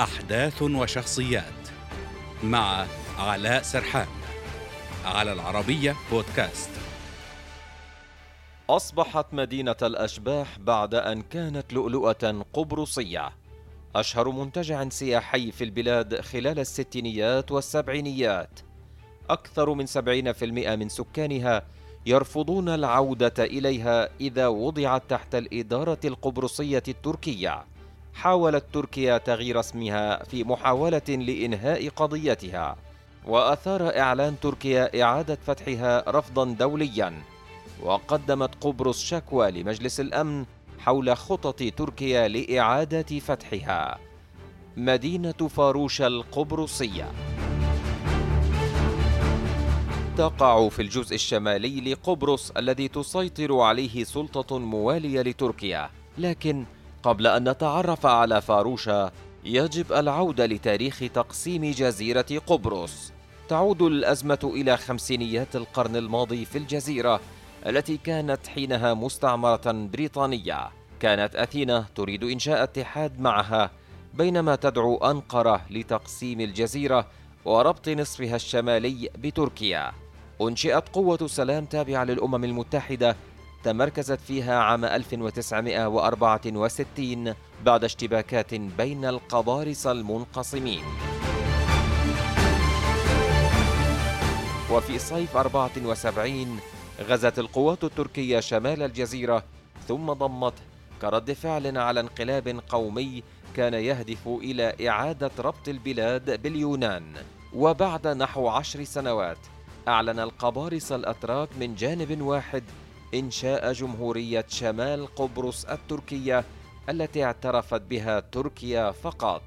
أحداث وشخصيات مع علاء سرحان على العربية بودكاست. أصبحت مدينة الأشباح بعد أن كانت لؤلؤة قبرصية. أشهر منتجع سياحي في البلاد خلال الستينيات والسبعينيات. أكثر من سبعين في المئة من سكانها يرفضون العودة إليها إذا وضعت تحت الإدارة القبرصية التركية. حاولت تركيا تغيير اسمها في محاولة لإنهاء قضيتها وأثار إعلان تركيا إعادة فتحها رفضا دوليا وقدمت قبرص شكوى لمجلس الأمن حول خطط تركيا لإعادة فتحها. مدينة فاروش القبرصية. تقع في الجزء الشمالي لقبرص الذي تسيطر عليه سلطة موالية لتركيا لكن قبل أن نتعرف على فاروشا يجب العودة لتاريخ تقسيم جزيرة قبرص. تعود الأزمة إلى خمسينيات القرن الماضي في الجزيرة التي كانت حينها مستعمرة بريطانية. كانت أثينا تريد إنشاء اتحاد معها بينما تدعو أنقرة لتقسيم الجزيرة وربط نصفها الشمالي بتركيا. أنشئت قوة سلام تابعة للأمم المتحدة تمركزت فيها عام 1964 بعد اشتباكات بين القبارصة المنقسمين. وفي صيف 74 غزت القوات التركية شمال الجزيرة ثم ضمته كرد فعل على انقلاب قومي كان يهدف إلى إعادة ربط البلاد باليونان. وبعد نحو عشر سنوات أعلن القبارصة الأتراك من جانب واحد إنشاء جمهورية شمال قبرص التركية التي اعترفت بها تركيا فقط.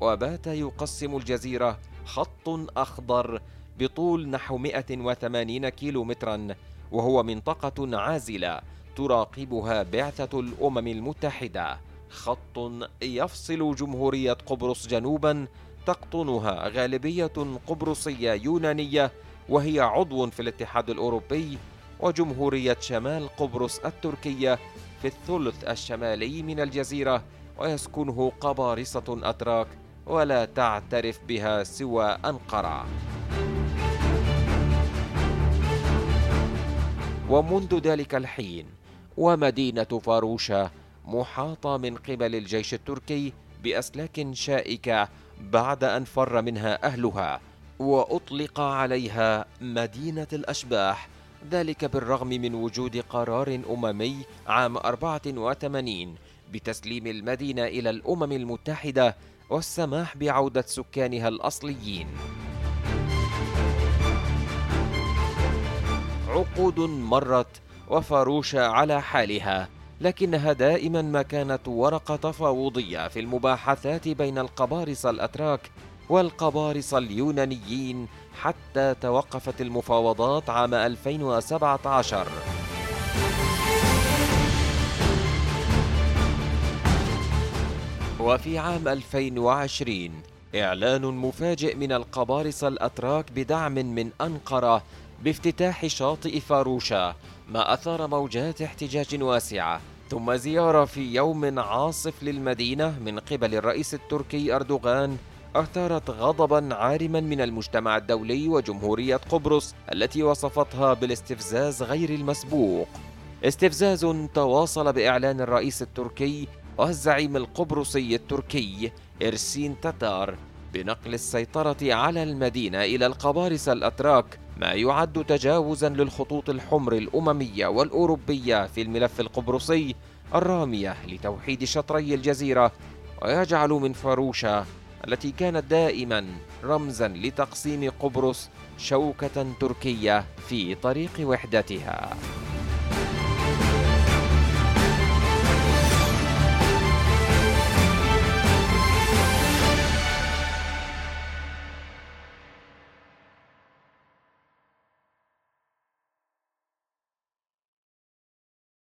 وبات يقسم الجزيرة خط أخضر بطول نحو 180 كيلو مترا وهو منطقة عازلة تراقبها بعثة الأمم المتحدة. خط يفصل جمهورية قبرص جنوبا تقطنها غالبية قبرصية يونانية وهي عضو في الاتحاد الأوروبي وجمهورية شمال قبرص التركية في الثلث الشمالي من الجزيرة ويسكنه قبارصة أتراك ولا تعترف بها سوى أنقرة. ومنذ ذلك الحين ومدينة فاروشة محاطة من قبل الجيش التركي بأسلاك شائكة بعد أن فر منها أهلها وأطلق عليها مدينة الأشباح ذلك بالرغم من وجود قرار أممي عام 84 بتسليم المدينة إلى الأمم المتحدة والسماح بعودة سكانها الأصليين. عقود مرت وفاروشة على حالها لكنها دائما ما كانت ورقة تفاوضية في المباحثات بين القبارصة الأتراك والقبارصة اليونانيين حتى توقفت المفاوضات عام 2017 وفي عام 2020 إعلان مفاجئ من القبارصة الأتراك بدعم من أنقرة بافتتاح شاطئ فاروشا ما أثار موجات احتجاج واسعة ثم زيارة في يوم عاصف للمدينة من قبل الرئيس التركي أردوغان أثارت غضبا عارما من المجتمع الدولي وجمهورية قبرص التي وصفتها بالاستفزاز غير المسبوق. استفزاز تواصل بإعلان الرئيس التركي والزعيم القبرصي التركي إرسين تتار بنقل السيطرة على المدينة إلى القبارصة الأتراك ما يعد تجاوزا للخطوط الحمر الأممية والأوروبية في الملف القبرصي الرامية لتوحيد شطري الجزيرة ويجعل من فاروشة التي كانت دائما رمزا لتقسيم قبرص شوكة تركية في طريق وحدتها.